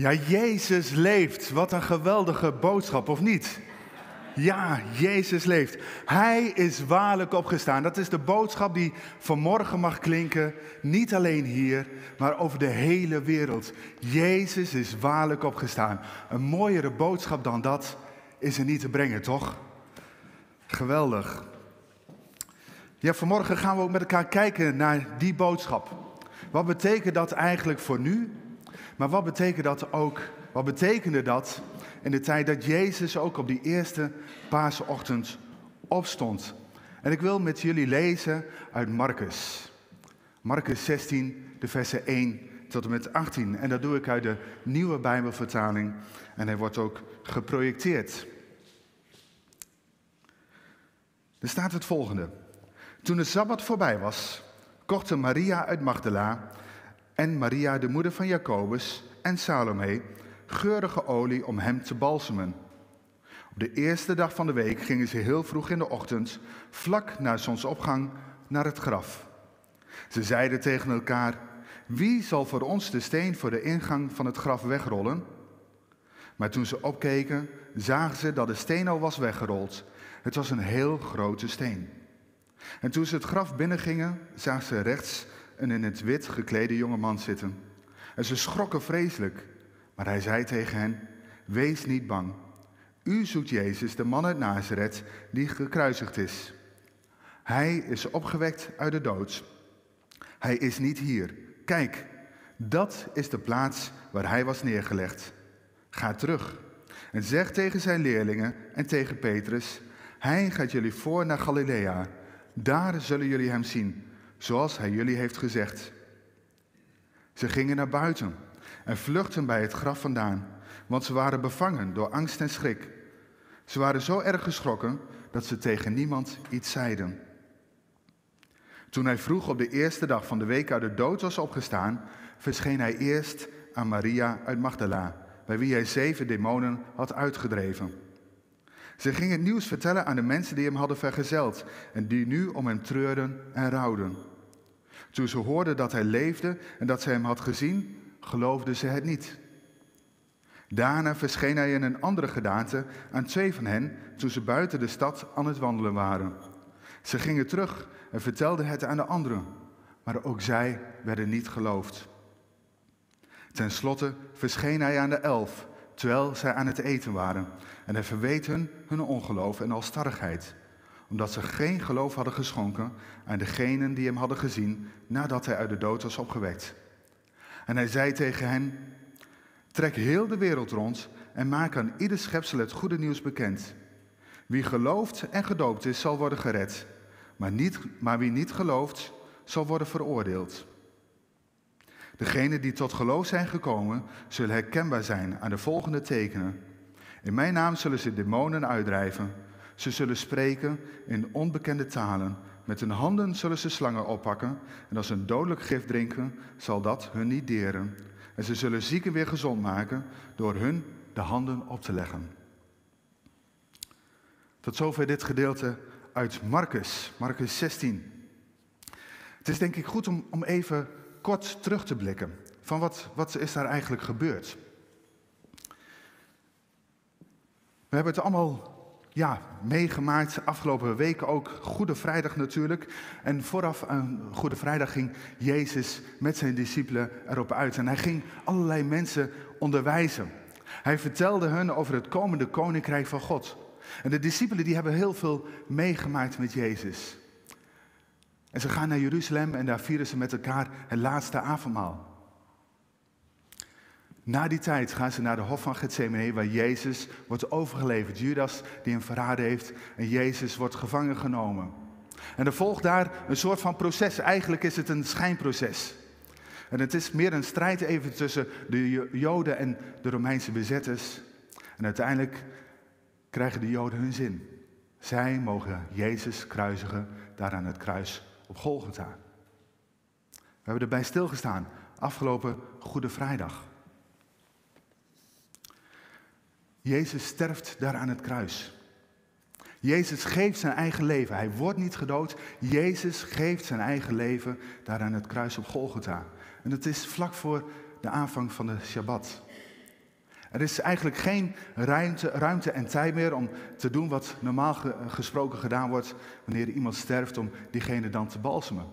Ja, Jezus leeft. Wat een geweldige boodschap, of niet? Ja, Jezus leeft. Hij is waarlijk opgestaan. Dat is de boodschap die vanmorgen mag klinken. Niet alleen hier, maar over de hele wereld. Jezus is waarlijk opgestaan. Een mooiere boodschap dan dat is er niet te brengen, toch? Geweldig. Ja, vanmorgen gaan we ook met elkaar kijken naar die boodschap. Wat betekent dat eigenlijk voor nu? Maar wat betekent dat ook? Wat betekende dat in de tijd dat Jezus ook op die eerste paasochtend opstond? En ik wil met jullie lezen uit Marcus. Marcus 16, de versen 1 tot en met 18. En dat doe ik uit de nieuwe Bijbelvertaling. En hij wordt ook geprojecteerd. Er staat het volgende. Toen de Sabbat voorbij was, kochten Maria uit Magdala en Maria, de moeder van Jacobus, en Salome geurige olie om hem te balsemen. Op de eerste dag van de week gingen ze heel vroeg in de ochtend, vlak na zonsopgang, naar het graf. Ze zeiden tegen elkaar: Wie zal voor ons de steen voor de ingang van het graf wegrollen? Maar toen ze opkeken, zagen ze dat de steen al was weggerold. Het was een heel grote steen. En toen ze het graf binnengingen, zagen ze rechts een in het wit geklede jongeman zitten. En ze schrokken vreselijk. Maar hij zei tegen hen: Wees niet bang. U zoekt Jezus, de man uit Nazareth, die gekruisigd is. Hij is opgewekt uit de dood. Hij is niet hier. Kijk, dat is de plaats waar hij was neergelegd. Ga terug en zeg tegen zijn leerlingen en tegen Petrus: Hij gaat jullie voor naar Galilea. Daar zullen jullie hem zien, zoals hij jullie heeft gezegd. Ze gingen naar buiten en vluchtten bij het graf vandaan, want ze waren bevangen door angst en schrik. Ze waren zo erg geschrokken dat ze tegen niemand iets zeiden. Toen hij vroeg op de eerste dag van de week uit de dood was opgestaan, verscheen hij eerst aan Maria uit Magdala, bij wie hij zeven demonen had uitgedreven. Ze gingen nieuws vertellen aan de mensen die hem hadden vergezeld en die nu om hem treurden en rouwden. Toen ze hoorden dat hij leefde en dat ze hem had gezien, geloofden ze het niet. Daarna verscheen hij in een andere gedaante aan twee van hen toen ze buiten de stad aan het wandelen waren. Ze gingen terug en vertelden het aan de anderen, maar ook zij werden niet geloofd. Ten slotte verscheen hij aan de elf, terwijl zij aan het eten waren. En hij verweet hun hun ongeloof en alstarrigheid, omdat ze geen geloof hadden geschonken aan degenen die hem hadden gezien nadat hij uit de dood was opgewekt. En hij zei tegen hen, trek heel de wereld rond en maak aan ieder schepsel het goede nieuws bekend. Wie gelooft en gedoopt is, zal worden gered, maar, niet, maar wie niet gelooft, zal worden veroordeeld. Degenen die tot geloof zijn gekomen, zullen herkenbaar zijn aan de volgende tekenen. In mijn naam zullen ze demonen uitdrijven. Ze zullen spreken in onbekende talen. Met hun handen zullen ze slangen oppakken. En als ze een dodelijk gif drinken, zal dat hun niet deren. En ze zullen zieken weer gezond maken door hun de handen op te leggen. Tot zover dit gedeelte uit Marcus, Marcus 16. Het is denk ik goed om, om even kort terug te blikken. Van wat, wat is daar eigenlijk gebeurd? We hebben het allemaal ja, meegemaakt, afgelopen weken ook, Goede Vrijdag natuurlijk. En vooraf aan Goede Vrijdag ging Jezus met zijn discipelen erop uit. En hij ging allerlei mensen onderwijzen. Hij vertelde hun over het komende koninkrijk van God. En de discipelen die hebben heel veel meegemaakt met Jezus. En ze gaan naar Jeruzalem en daar vieren ze met elkaar het laatste avondmaal. Na die tijd gaan ze naar de hof van Gethsemane, waar Jezus wordt overgeleverd. Judas die hem verraden heeft en Jezus wordt gevangen genomen. En er volgt daar een soort van proces. Eigenlijk is het een schijnproces. En het is meer een strijd even tussen de Joden en de Romeinse bezetters. En uiteindelijk krijgen de Joden hun zin. Zij mogen Jezus kruisigen daar aan het kruis op Golgotha. We hebben erbij stilgestaan afgelopen Goede Vrijdag. Jezus sterft daar aan het kruis. Jezus geeft zijn eigen leven. Hij wordt niet gedood. Jezus geeft zijn eigen leven daar aan het kruis op Golgotha. En dat is vlak voor de aanvang van de Shabbat. Er is eigenlijk geen ruimte, ruimte en tijd meer om te doen wat normaal gesproken gedaan wordt wanneer iemand sterft, om diegene dan te balsemen.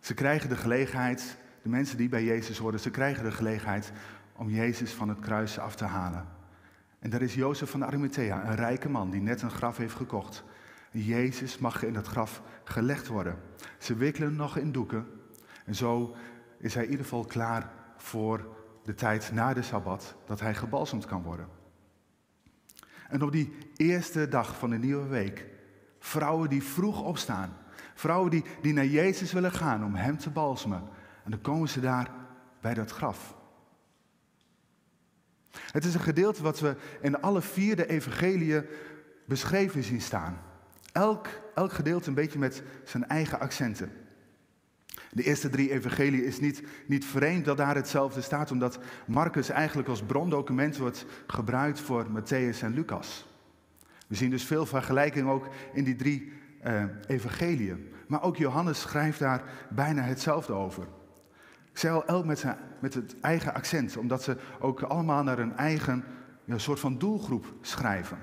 Ze krijgen de gelegenheid, de mensen die bij Jezus horen, ze krijgen de gelegenheid om Jezus van het kruis af te halen. En daar is Jozef van Arimathea, een rijke man die net een graf heeft gekocht. Jezus mag in dat graf gelegd worden. Ze wikkelen nog in doeken. En zo is hij in ieder geval klaar voor de tijd na de Sabbat, dat hij gebalsemd kan worden. En op die eerste dag van de nieuwe week, vrouwen die vroeg opstaan, vrouwen die, die naar Jezus willen gaan om hem te balsemen. En dan komen ze daar bij dat graf. Het is een gedeelte wat we in alle vier de evangeliën beschreven zien staan. Elk, elk gedeelte een beetje met zijn eigen accenten. De eerste drie evangelieën is niet, niet vreemd dat daar hetzelfde staat, omdat Marcus eigenlijk als brondocument wordt gebruikt voor Matthäus en Lucas. We zien dus veel vergelijking ook in die drie uh, evangeliën. Maar ook Johannes schrijft daar bijna hetzelfde over. Al, elk met, zijn, met het eigen accent, omdat ze ook allemaal naar een eigen soort van doelgroep schrijven.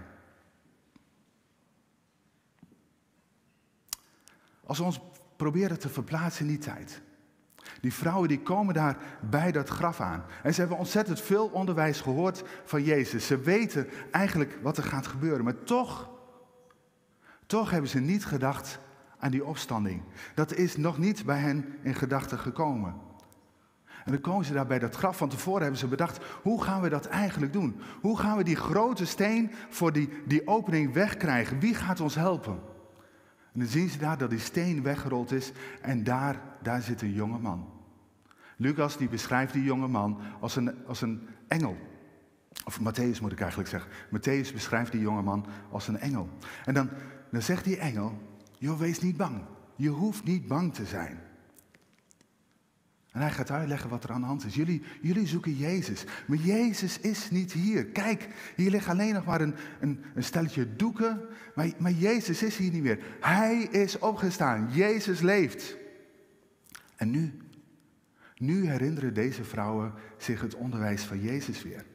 Als we ons proberen te verplaatsen in die tijd. Die vrouwen die komen daar bij dat graf aan. En ze hebben ontzettend veel onderwijs gehoord van Jezus. Ze weten eigenlijk wat er gaat gebeuren. Maar toch, toch hebben ze niet gedacht aan die opstanding. Dat is nog niet bij hen in gedachten gekomen. En dan komen ze daar bij dat graf. Van tevoren hebben ze bedacht, hoe gaan we dat eigenlijk doen? Hoe gaan we die grote steen voor die, die opening wegkrijgen? Wie gaat ons helpen? En dan zien ze daar dat die steen weggerold is en daar, daar zit een jonge man. Lucas die beschrijft die jonge man als een, als een engel. Of Matthäus moet ik eigenlijk zeggen. Matthäus beschrijft die jonge man als een engel. En dan, dan zegt die engel, joh, wees niet bang. Je hoeft niet bang te zijn. En hij gaat uitleggen wat er aan de hand is. Jullie, jullie zoeken Jezus. Maar Jezus is niet hier. Kijk, hier ligt alleen nog maar een, een, een stelletje doeken. Maar, maar Jezus is hier niet meer. Hij is opgestaan. Jezus leeft. En nu, nu herinneren deze vrouwen zich het onderwijs van Jezus weer.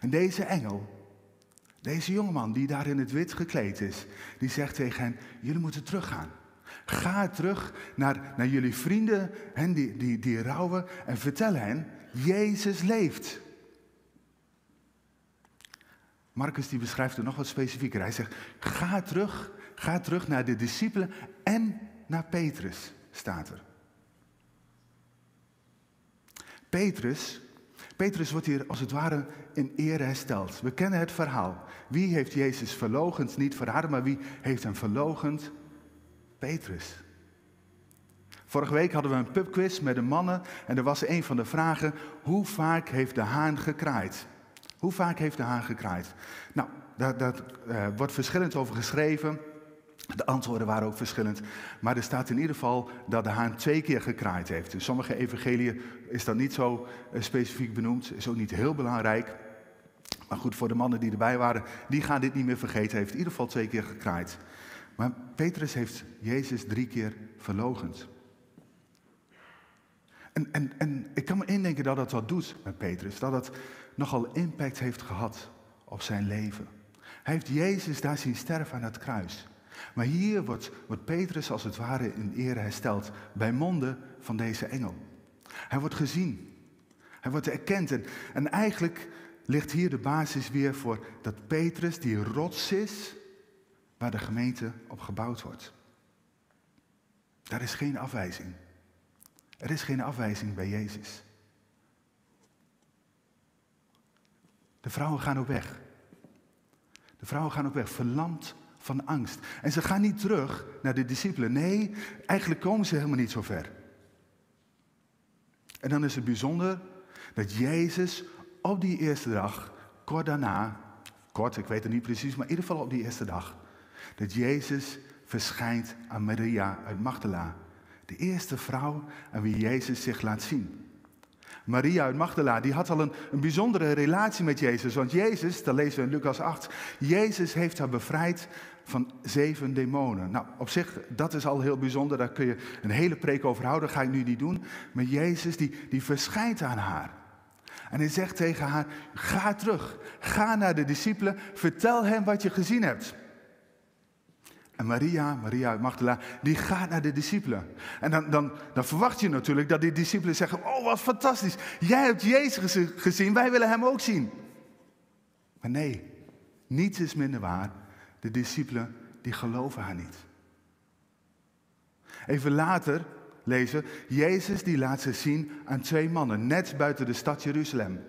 En deze engel, deze jongeman die daar in het wit gekleed is, die zegt tegen hen, jullie moeten teruggaan. Ga terug naar, naar jullie vrienden, hen die, die, die rouwen, en vertel hen, Jezus leeft. Marcus die beschrijft het nog wat specifieker. Hij zegt, ga terug, ga terug naar de discipelen en naar Petrus, staat er. Petrus, Petrus wordt hier als het ware in ere hersteld. We kennen het verhaal. Wie heeft Jezus verlogend? Niet verraden, maar wie heeft hem verlogend? Petrus. Vorige week hadden we een pubquiz met de mannen en er was een van de vragen, hoe vaak heeft de haan gekraaid? Hoe vaak heeft de haan gekraaid? Nou, daar, uh, wordt verschillend over geschreven. De antwoorden waren ook verschillend. Maar er staat in ieder geval dat de haan twee keer gekraaid heeft. In sommige evangeliën is dat niet zo uh, specifiek benoemd. Is ook niet heel belangrijk. Maar goed, voor de mannen die erbij waren, die gaan dit niet meer vergeten. Hij heeft in ieder geval twee keer gekraaid. Maar Petrus heeft Jezus drie keer verlogend. En, en, en ik kan me indenken dat dat wat doet met Petrus. Dat het nogal impact heeft gehad op zijn leven. Hij heeft Jezus daar zien sterven aan het kruis. Maar hier wordt, wordt Petrus als het ware in ere hersteld bij monden van deze engel. Hij wordt gezien. Hij wordt erkend. En, en eigenlijk ligt hier de basis weer voor dat Petrus die rots is waar de gemeente op gebouwd wordt. Daar is geen afwijzing. Er is geen afwijzing bij Jezus. De vrouwen gaan op weg. De vrouwen gaan op weg, verlamd van angst. En ze gaan niet terug naar de discipelen. Nee, eigenlijk komen ze helemaal niet zo ver. En dan is het bijzonder dat Jezus op die eerste dag, kort daarna, kort, ik weet het niet precies, maar in ieder geval op die eerste dag, dat Jezus verschijnt aan Maria uit Magdala. De eerste vrouw aan wie Jezus zich laat zien. Maria uit Magdala, die had al een, een bijzondere relatie met Jezus. Want Jezus, dat lezen we in Lucas 8, Jezus heeft haar bevrijd van zeven demonen. Nou, op zich, dat is al heel bijzonder. Daar kun je een hele preek over houden. Dat ga ik nu niet doen. Maar Jezus, die, die verschijnt aan haar. En hij zegt tegen haar, ga terug, ga naar de discipelen, vertel hem wat je gezien hebt. En Maria, Maria uit Magdala, die gaat naar de discipelen. En dan, dan, dan verwacht je natuurlijk dat die discipelen zeggen, oh wat fantastisch, jij hebt Jezus gezien, wij willen hem ook zien. Maar nee, niets is minder waar. De discipelen, die geloven haar niet. Even later lezen, Jezus die laat zich zien aan twee mannen, net buiten de stad Jeruzalem.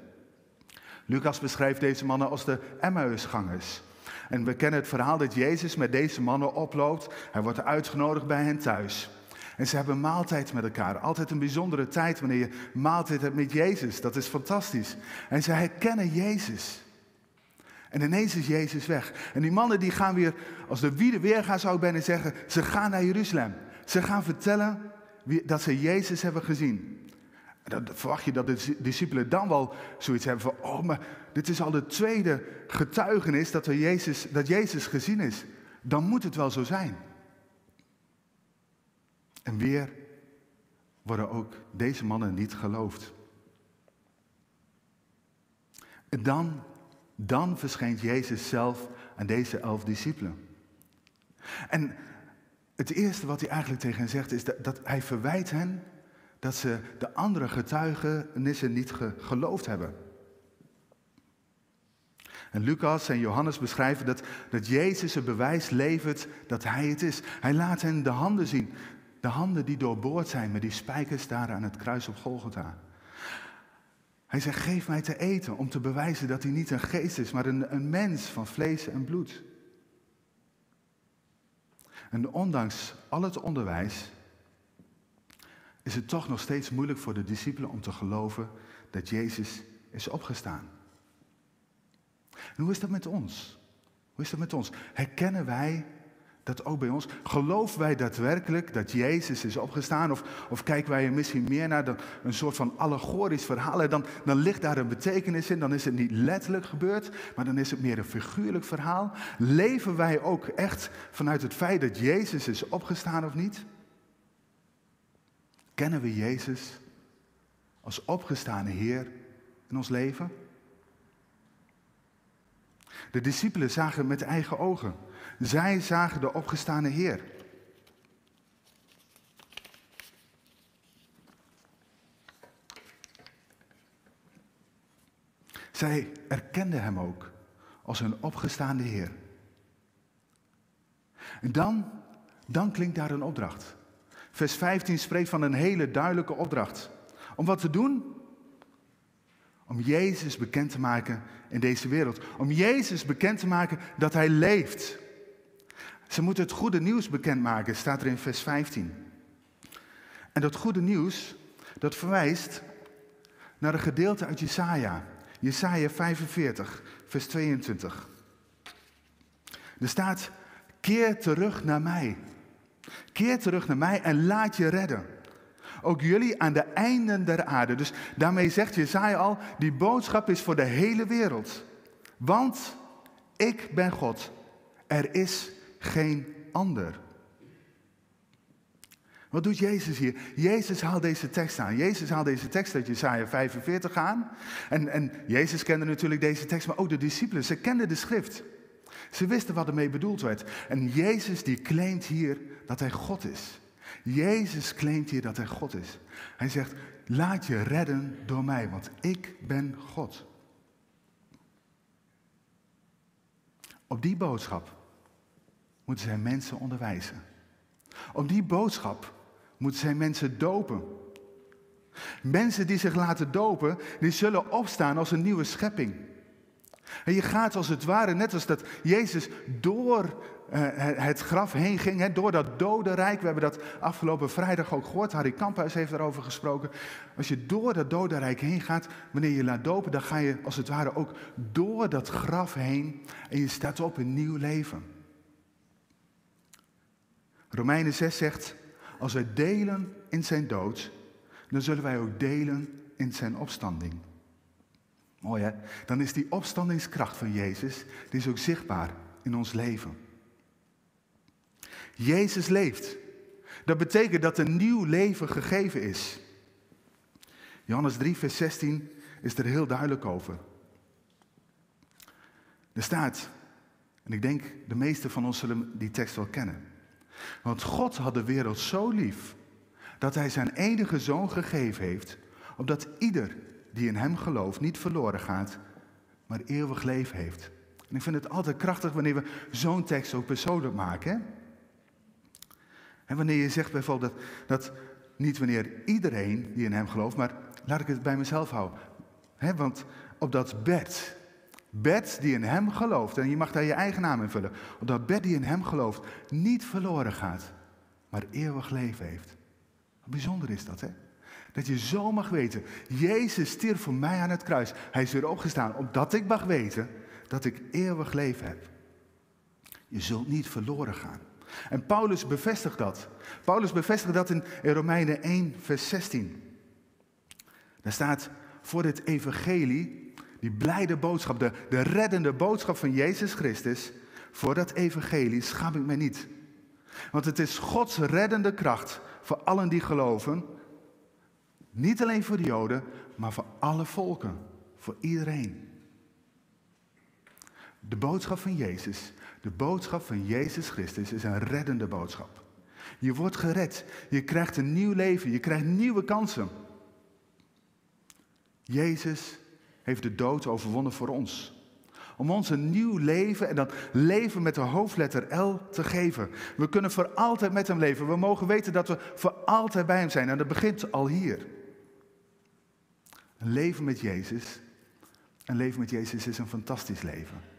Lucas beschrijft deze mannen als de Emmausgangers. En we kennen het verhaal dat Jezus met deze mannen oploopt. Hij wordt uitgenodigd bij hen thuis. En ze hebben maaltijd met elkaar. Altijd een bijzondere tijd wanneer je maaltijd hebt met Jezus. Dat is fantastisch. En ze herkennen Jezus. En ineens is Jezus weg. En die mannen die gaan weer, als de wiede weer gaan zou ik zeggen, ze gaan naar Jeruzalem. Ze gaan vertellen dat ze Jezus hebben gezien. Dan verwacht je dat de discipelen dan wel zoiets hebben van, oh, maar dit is al de tweede getuigenis dat, we Jezus, dat Jezus gezien is. Dan moet het wel zo zijn. En weer worden ook deze mannen niet geloofd. En dan, dan verschijnt Jezus zelf aan deze elf discipelen. En het eerste wat hij eigenlijk tegen hen zegt is dat, dat hij verwijt hen dat ze de andere getuigenissen niet geloofd hebben. En Lucas en Johannes beschrijven dat, dat Jezus een bewijs levert dat Hij het is. Hij laat hen de handen zien. De handen die doorboord zijn met die spijkers daar aan het kruis op Golgotha. Hij zegt, geef mij te eten om te bewijzen dat hij niet een geest is, maar een, een mens van vlees en bloed. En ondanks al het onderwijs is het toch nog steeds moeilijk voor de discipelen om te geloven dat Jezus is opgestaan. En hoe is dat met ons? Hoe is dat met ons? Herkennen wij dat ook bij ons? Geloven wij daadwerkelijk dat Jezus is opgestaan? Of, of kijken wij er misschien meer naar dan een soort van allegorisch verhaal? Dan, dan ligt daar een betekenis in. Dan is het niet letterlijk gebeurd, maar dan is het meer een figuurlijk verhaal. Leven wij ook echt vanuit het feit dat Jezus is opgestaan of niet? Kennen we Jezus als opgestane Heer in ons leven? De discipelen zagen met eigen ogen. Zij zagen de opgestane Heer. Zij erkenden hem ook als hun opgestaande Heer. En dan, dan klinkt daar een opdracht. Vers 15 spreekt van een hele duidelijke opdracht. Om wat te doen? Om Jezus bekend te maken in deze wereld. Om Jezus bekend te maken dat Hij leeft. Ze moeten het goede nieuws bekendmaken, staat er in vers 15. En dat goede nieuws, dat verwijst naar een gedeelte uit Jesaja. Jesaja 45, vers 22. Er staat, keer terug naar mij. Keer terug naar mij en laat je redden. Ook jullie aan de einden der aarde. Dus daarmee zegt Jezaja al, die boodschap is voor de hele wereld. Want ik ben God. Er is geen ander. Wat doet Jezus hier? Jezus haalt deze tekst aan. Jezus haalt deze tekst uit Jesaja 45 aan. En, en Jezus kende natuurlijk deze tekst, maar ook de discipelen. Ze kenden de schrift. Ze wisten wat ermee bedoeld werd. En Jezus die claimt hier dat hij God is. Jezus claimt hier dat hij God is. Hij zegt, laat je redden door mij, want ik ben God. Op die boodschap moeten zij mensen onderwijzen. Op die boodschap moeten zij mensen dopen. Mensen die zich laten dopen, die zullen opstaan als een nieuwe schepping. En je gaat als het ware, net als dat Jezus door het graf heen ging, door dat dodenrijk. We hebben dat afgelopen vrijdag ook gehoord. Harry Kamphuis heeft daarover gesproken. Als je door dat dodenrijk heen gaat, wanneer je laat dopen, dan ga je als het ware ook door dat graf heen en je staat op een nieuw leven. Romeinen 6 zegt, als wij delen in zijn dood, dan zullen wij ook delen in zijn opstanding. Mooi hè? Dan is die opstandingskracht van Jezus, die is ook zichtbaar in ons leven. Jezus leeft. Dat betekent dat een nieuw leven gegeven is. Johannes 3, vers 16 is er heel duidelijk over. Er staat, en ik denk de meeste van ons zullen die tekst wel kennen. Want God had de wereld zo lief dat hij zijn enige zoon gegeven heeft, opdat ieder die in hem gelooft niet verloren gaat, maar eeuwig leven heeft. En ik vind het altijd krachtig wanneer we zo'n tekst ook persoonlijk maken. Hè? En wanneer je zegt bijvoorbeeld dat, dat niet wanneer iedereen die in hem gelooft, maar laat ik het bij mezelf houden. Want op dat bed, bed die in hem gelooft, en je mag daar je eigen naam in vullen, op dat bed die in hem gelooft, niet verloren gaat, maar eeuwig leven heeft. Bijzonder is dat, hè? Dat je zo mag weten, Jezus stierf voor mij aan het kruis. Hij is weer opgestaan, opdat ik mag weten dat ik eeuwig leven heb. Je zult niet verloren gaan. En Paulus bevestigt dat. Paulus bevestigt dat in, Romeinen 1, vers 16. Daar staat, voor het evangelie, die blijde boodschap, de, de reddende boodschap van Jezus Christus, voor dat evangelie schaam ik mij niet. Want het is Gods reddende kracht voor allen die geloven. Niet alleen voor de Joden, maar voor alle volken. Voor iedereen. De boodschap van Jezus, de boodschap van Jezus Christus is een reddende boodschap. Je wordt gered, je krijgt een nieuw leven, je krijgt nieuwe kansen. Jezus heeft de dood overwonnen voor ons. Om ons een nieuw leven en dat leven met de hoofdletter L te geven. We kunnen voor altijd met Hem leven. We mogen weten dat we voor altijd bij Hem zijn. En dat begint al hier. Een leven met Jezus. Een leven met Jezus is een fantastisch leven.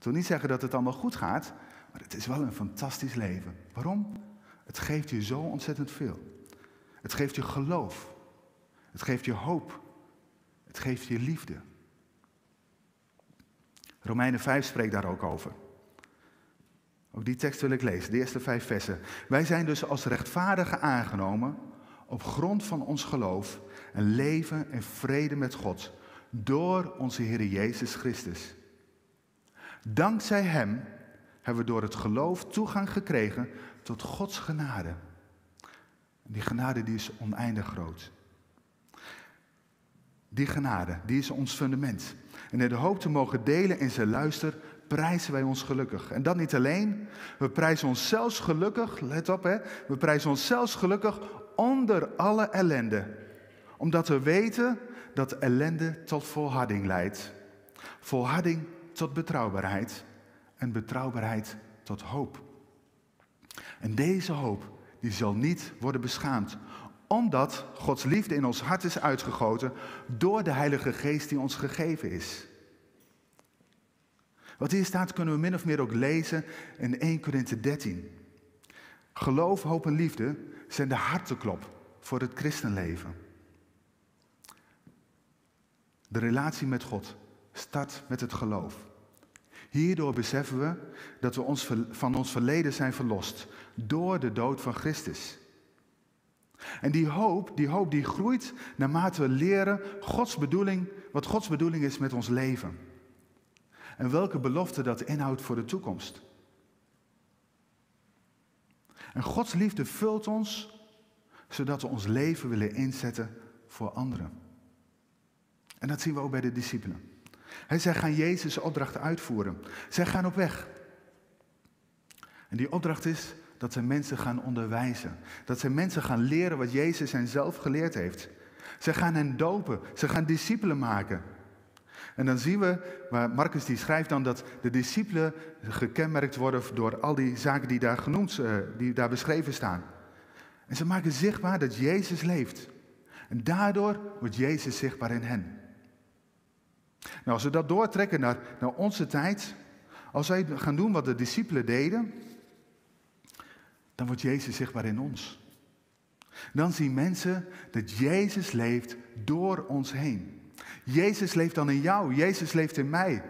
Ik wil niet zeggen dat het allemaal goed gaat, maar het is wel een fantastisch leven. Waarom? Het geeft je zo ontzettend veel. Het geeft je geloof. Het geeft je hoop. Het geeft je liefde. Romeinen 5 spreekt daar ook over. Ook die tekst wil ik lezen, de eerste vijf versen. Wij zijn dus als rechtvaardigen aangenomen op grond van ons geloof en leven en vrede met God door onze Heer Jezus Christus. Dankzij Hem hebben we door het geloof toegang gekregen tot Gods genade. Die genade die is oneindig groot. Die genade, die is ons fundament. En in de hoop te mogen delen in zijn luister, prijzen wij ons gelukkig. En dat niet alleen, we prijzen ons zelfs gelukkig, let op hè, we prijzen ons zelfs gelukkig onder alle ellende. Omdat we weten dat ellende tot volharding leidt. Volharding tot betrouwbaarheid en betrouwbaarheid tot hoop. En deze hoop, die zal niet worden beschaamd, omdat Gods liefde in ons hart is uitgegoten door de Heilige Geest die ons gegeven is. Wat hier staat kunnen we min of meer ook lezen in 1 Korinthe 13. Geloof, hoop en liefde zijn de harteklop voor het christenleven. De relatie met God start met het geloof. Hierdoor beseffen we dat we ons van ons verleden zijn verlost door de dood van Christus. En die hoop, die hoop die groeit naarmate we leren Gods bedoeling, wat Gods bedoeling is met ons leven. En welke belofte dat inhoudt voor de toekomst. En Gods liefde vult ons, zodat we ons leven willen inzetten voor anderen. En dat zien we ook bij de discipelen. Hij zij gaan Jezus' opdracht uitvoeren. Zij gaan op weg. En die opdracht is dat ze mensen gaan onderwijzen. Dat ze mensen gaan leren wat Jezus hen zelf geleerd heeft. Ze gaan hen dopen. Ze gaan discipelen maken. En dan zien we, maar Marcus die schrijft dan dat de discipelen gekenmerkt worden door al die zaken die daar genoemd, eh, die daar beschreven staan. En ze maken zichtbaar dat Jezus leeft. En daardoor wordt Jezus zichtbaar in hen. Nou, als we dat doortrekken naar, naar onze tijd, als wij gaan doen wat de discipelen deden, dan wordt Jezus zichtbaar in ons. Dan zien mensen dat Jezus leeft door ons heen. Jezus leeft dan in jou, Jezus leeft in mij.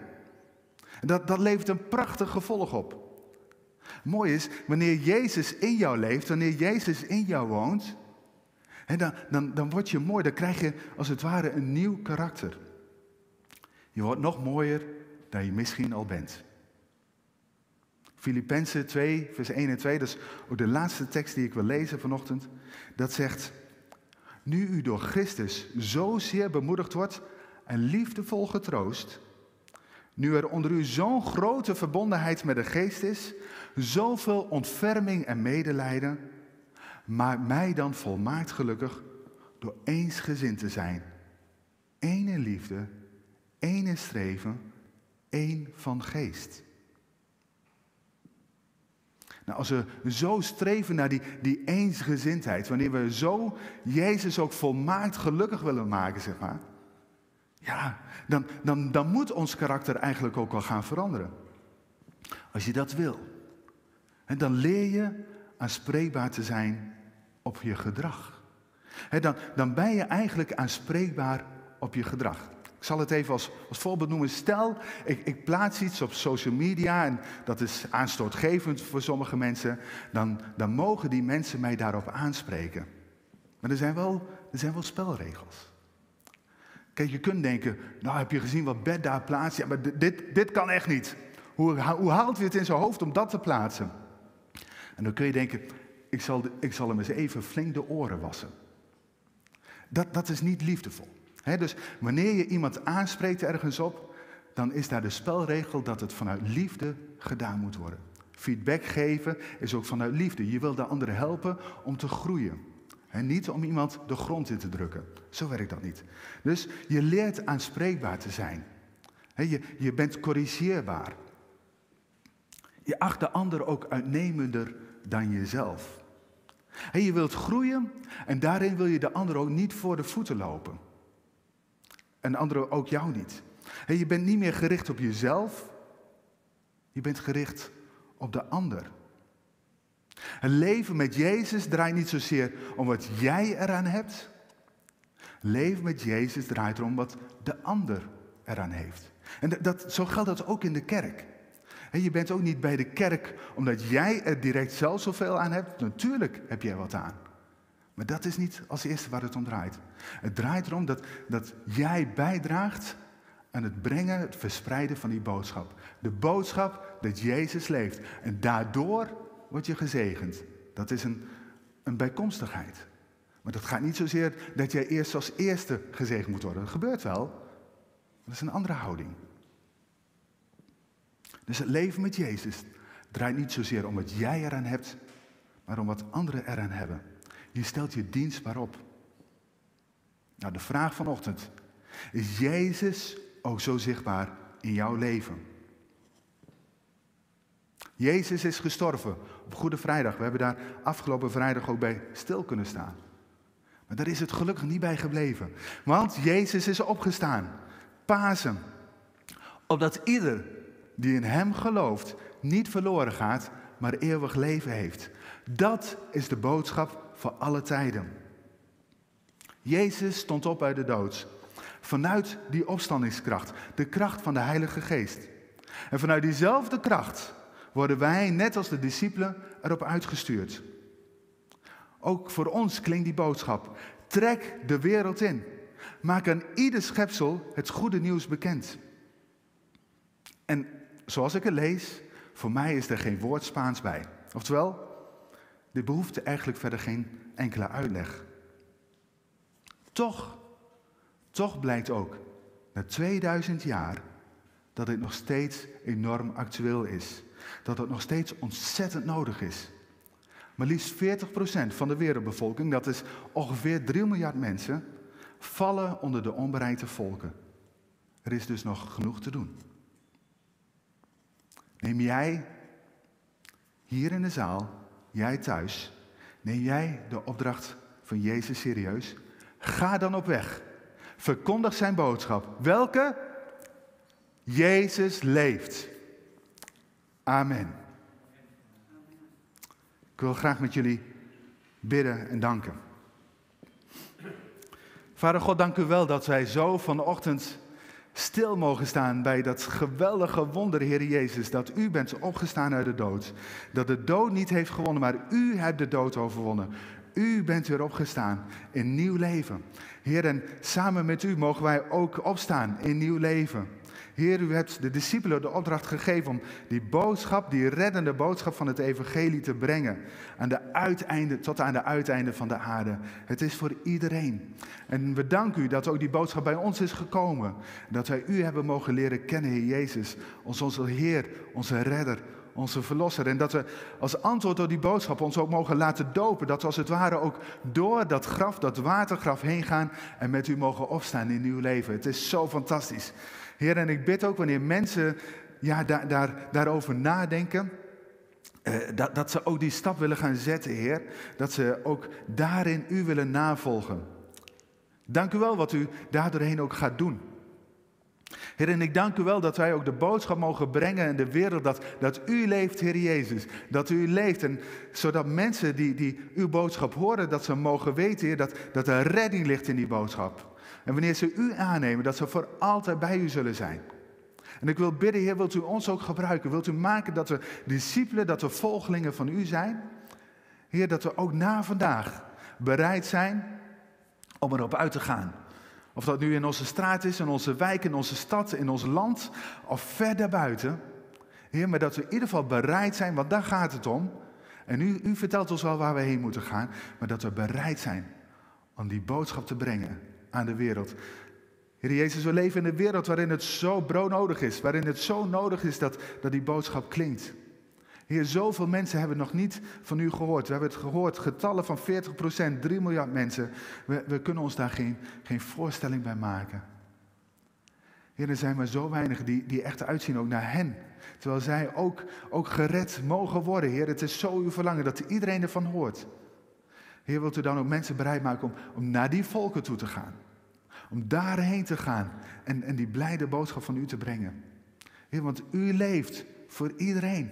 En dat, dat levert een prachtig gevolg op. Mooi is, wanneer Jezus in jou leeft, wanneer Jezus in jou woont, dan, dan, dan word je mooi, dan krijg je als het ware een nieuw karakter. Je wordt nog mooier dan je misschien al bent. Filippenzen 2, vers 1 en 2, dat is ook de laatste tekst die ik wil lezen vanochtend. Dat zegt, nu u door Christus zozeer bemoedigd wordt, en liefdevol getroost, nu er onder u zo'n grote verbondenheid met de geest is, zoveel ontferming en medelijden, maak mij dan volmaakt gelukkig door eensgezind te zijn. In liefde, één in streven, één van geest. Nou, als we zo streven naar die, die eensgezindheid, wanneer we zo Jezus ook volmaakt gelukkig willen maken, zeg maar, ja, dan, dan, dan moet ons karakter eigenlijk ook wel gaan veranderen. Als je dat wil, en dan leer je aanspreekbaar te zijn op je gedrag. dan, dan ben je eigenlijk aanspreekbaar op je gedrag. Ik zal het even als, als voorbeeld noemen. Stel, ik, ik, plaats iets op social media en dat is aanstootgevend voor sommige mensen. Dan, dan mogen die mensen mij daarop aanspreken. Maar er zijn wel, er zijn wel spelregels. Kijk, je kunt denken, nou heb je gezien wat Bed daar plaatst? Ja, maar dit, dit kan echt niet. Hoe, hoe haalt hij het in zijn hoofd om dat te plaatsen? En dan kun je denken, ik zal, ik zal hem eens even flink de oren wassen. Dat, dat is niet liefdevol dus wanneer je iemand aanspreekt ergens op, dan is daar de spelregel dat het vanuit liefde gedaan moet worden. Feedback geven is ook vanuit liefde. Je wil de anderen helpen om te groeien. En niet om iemand de grond in te drukken. Zo werkt dat niet. Dus je leert aanspreekbaar te zijn. je bent corrigeerbaar. Je acht de ander ook uitnemender dan jezelf. je wilt groeien en daarin wil je de ander ook niet voor de voeten lopen. En anderen ook jou niet. Je bent niet meer gericht op jezelf. Je bent gericht op de ander. Het leven met Jezus draait niet zozeer om wat jij eraan hebt. Leven met Jezus draait erom wat de ander eraan heeft. En dat, zo geldt dat ook in de kerk. je bent ook niet bij de kerk omdat jij er direct zelf zoveel aan hebt. Natuurlijk heb jij wat aan. Maar dat is niet als eerste waar het om draait. Het draait erom dat, dat jij bijdraagt aan het brengen, het verspreiden van die boodschap. De boodschap dat Jezus leeft. En daardoor word je gezegend. Dat is een, een bijkomstigheid. Maar dat gaat niet zozeer dat jij eerst als eerste gezegend moet worden. Dat gebeurt wel. Dat is een andere houding. Dus het leven met Jezus draait niet zozeer om wat jij eraan hebt, maar om wat anderen eraan hebben. Je stelt je dienstbaar op. Nou, de vraag vanochtend. Is Jezus ook zo zichtbaar in jouw leven? Jezus is gestorven op Goede Vrijdag. We hebben daar afgelopen vrijdag ook bij stil kunnen staan. Maar daar is het gelukkig niet bij gebleven. Want Jezus is opgestaan. Pasen. Opdat ieder die in Hem gelooft niet verloren gaat, maar eeuwig leven heeft. Dat is de boodschap voor alle tijden. Jezus stond op uit de dood. Vanuit die opstandingskracht, de kracht van de Heilige Geest. En vanuit diezelfde kracht worden wij, net als de discipelen, erop uitgestuurd. Ook voor ons klinkt die boodschap. Trek de wereld in. Maak aan ieder schepsel het goede nieuws bekend. En zoals ik het lees, voor mij is er geen woord Spaans bij. Oftewel, dit behoeft eigenlijk verder geen enkele uitleg. Toch, toch blijkt ook na 2000 jaar dat dit nog steeds enorm actueel is. Dat het nog steeds ontzettend nodig is. Maar liefst 40% van de wereldbevolking, dat is ongeveer 3 miljard mensen, vallen onder de onbereikte volken. Er is dus nog genoeg te doen. Neem jij hier in de zaal jij thuis, neem jij de opdracht van Jezus serieus? Ga dan op weg. Verkondig zijn boodschap. Welke? Jezus leeft. Amen. Ik wil graag met jullie bidden en danken. Vader God, dank u wel dat wij zo vanochtend stil mogen staan bij dat geweldige wonder, Heer Jezus, dat u bent opgestaan uit de dood. Dat de dood niet heeft gewonnen, maar u hebt de dood overwonnen. U bent weer opgestaan in nieuw leven. Heer, en samen met u mogen wij ook opstaan in nieuw leven. Heer, u hebt de discipelen de opdracht gegeven om die boodschap, die reddende boodschap van het evangelie te brengen. Aan de uiteinde, tot aan de uiteinde van de aarde. Het is voor iedereen. En we danken u dat ook die boodschap bij ons is gekomen. Dat wij u hebben mogen leren kennen, Heer Jezus. Onze Heer, onze redder, onze verlosser. En dat we als antwoord op die boodschap ons ook mogen laten dopen. Dat we als het ware ook door dat graf, dat watergraf heen gaan en met u mogen opstaan in uw leven. Het is zo fantastisch. Heer, en ik bid ook wanneer mensen ja, daar, daar, daarover nadenken. Eh, dat, dat ze ook die stap willen gaan zetten, Heer. Dat ze ook daarin u willen navolgen. Dank u wel wat u daardoorheen ook gaat doen. Heer, en ik dank u wel dat wij ook de boodschap mogen brengen in de wereld dat, dat u leeft, Heer Jezus. Dat u leeft, en zodat mensen die, die uw boodschap horen, dat ze mogen weten, Heer, dat, dat er redding ligt in die boodschap. En wanneer ze u aannemen, dat ze voor altijd bij u zullen zijn. En ik wil bidden, Heer, wilt u ons ook gebruiken? Wilt u maken dat we discipelen, dat we volgelingen van u zijn? Heer, dat we ook na vandaag bereid zijn om erop uit te gaan. Of dat nu in onze straat is, in onze wijk, in onze stad, in ons land of verder buiten. Heer, maar dat we in ieder geval bereid zijn, want daar gaat het om. En u, u vertelt ons wel waar we heen moeten gaan, maar dat we bereid zijn om die boodschap te brengen aan de wereld. Heer Jezus, we leven in een wereld waarin het zo broodnodig is, waarin het zo nodig is dat, dat die boodschap klinkt. Heer, zoveel mensen hebben nog niet van u gehoord. We hebben het gehoord, getallen van 40%, 3 miljard mensen. We, we kunnen ons daar geen, geen voorstelling bij maken. Heer, er zijn maar zo weinig die, die echt uitzien ook naar hen. Terwijl zij ook, ook gered mogen worden. Heer, het is zo uw verlangen dat iedereen ervan hoort. Heer, wilt u dan ook mensen bereid maken om, om naar die volken toe te gaan? Om daarheen te gaan en, en die blijde boodschap van u te brengen. Heer, want u leeft voor iedereen.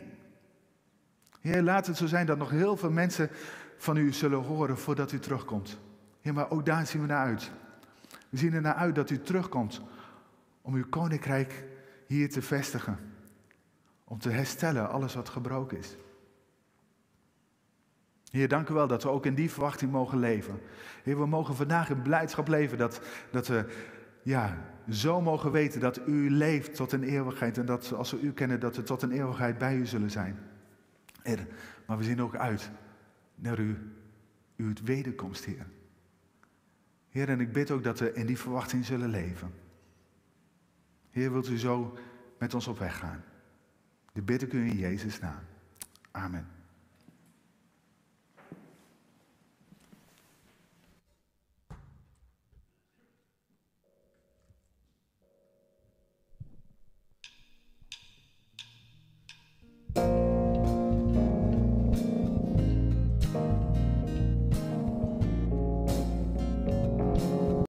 Heer, laat het zo zijn dat nog heel veel mensen van u zullen horen voordat u terugkomt. Heer, maar ook daar zien we naar uit. We zien er naar uit dat u terugkomt om uw koninkrijk hier te vestigen. Om te herstellen alles wat gebroken is. Heer, dank u wel dat we ook in die verwachting mogen leven. Heer, we mogen vandaag in blijdschap leven dat, dat we ja, zo mogen weten dat u leeft tot een eeuwigheid. En dat als we u kennen, dat we tot een eeuwigheid bij u zullen zijn. Heer, maar we zien ook uit naar u, uw wederkomst, Heer. Heer, en ik bid ook dat we in die verwachting zullen leven. Heer, wilt u zo met ons op weg gaan? Dit bid ik u in Jezus' naam. Amen.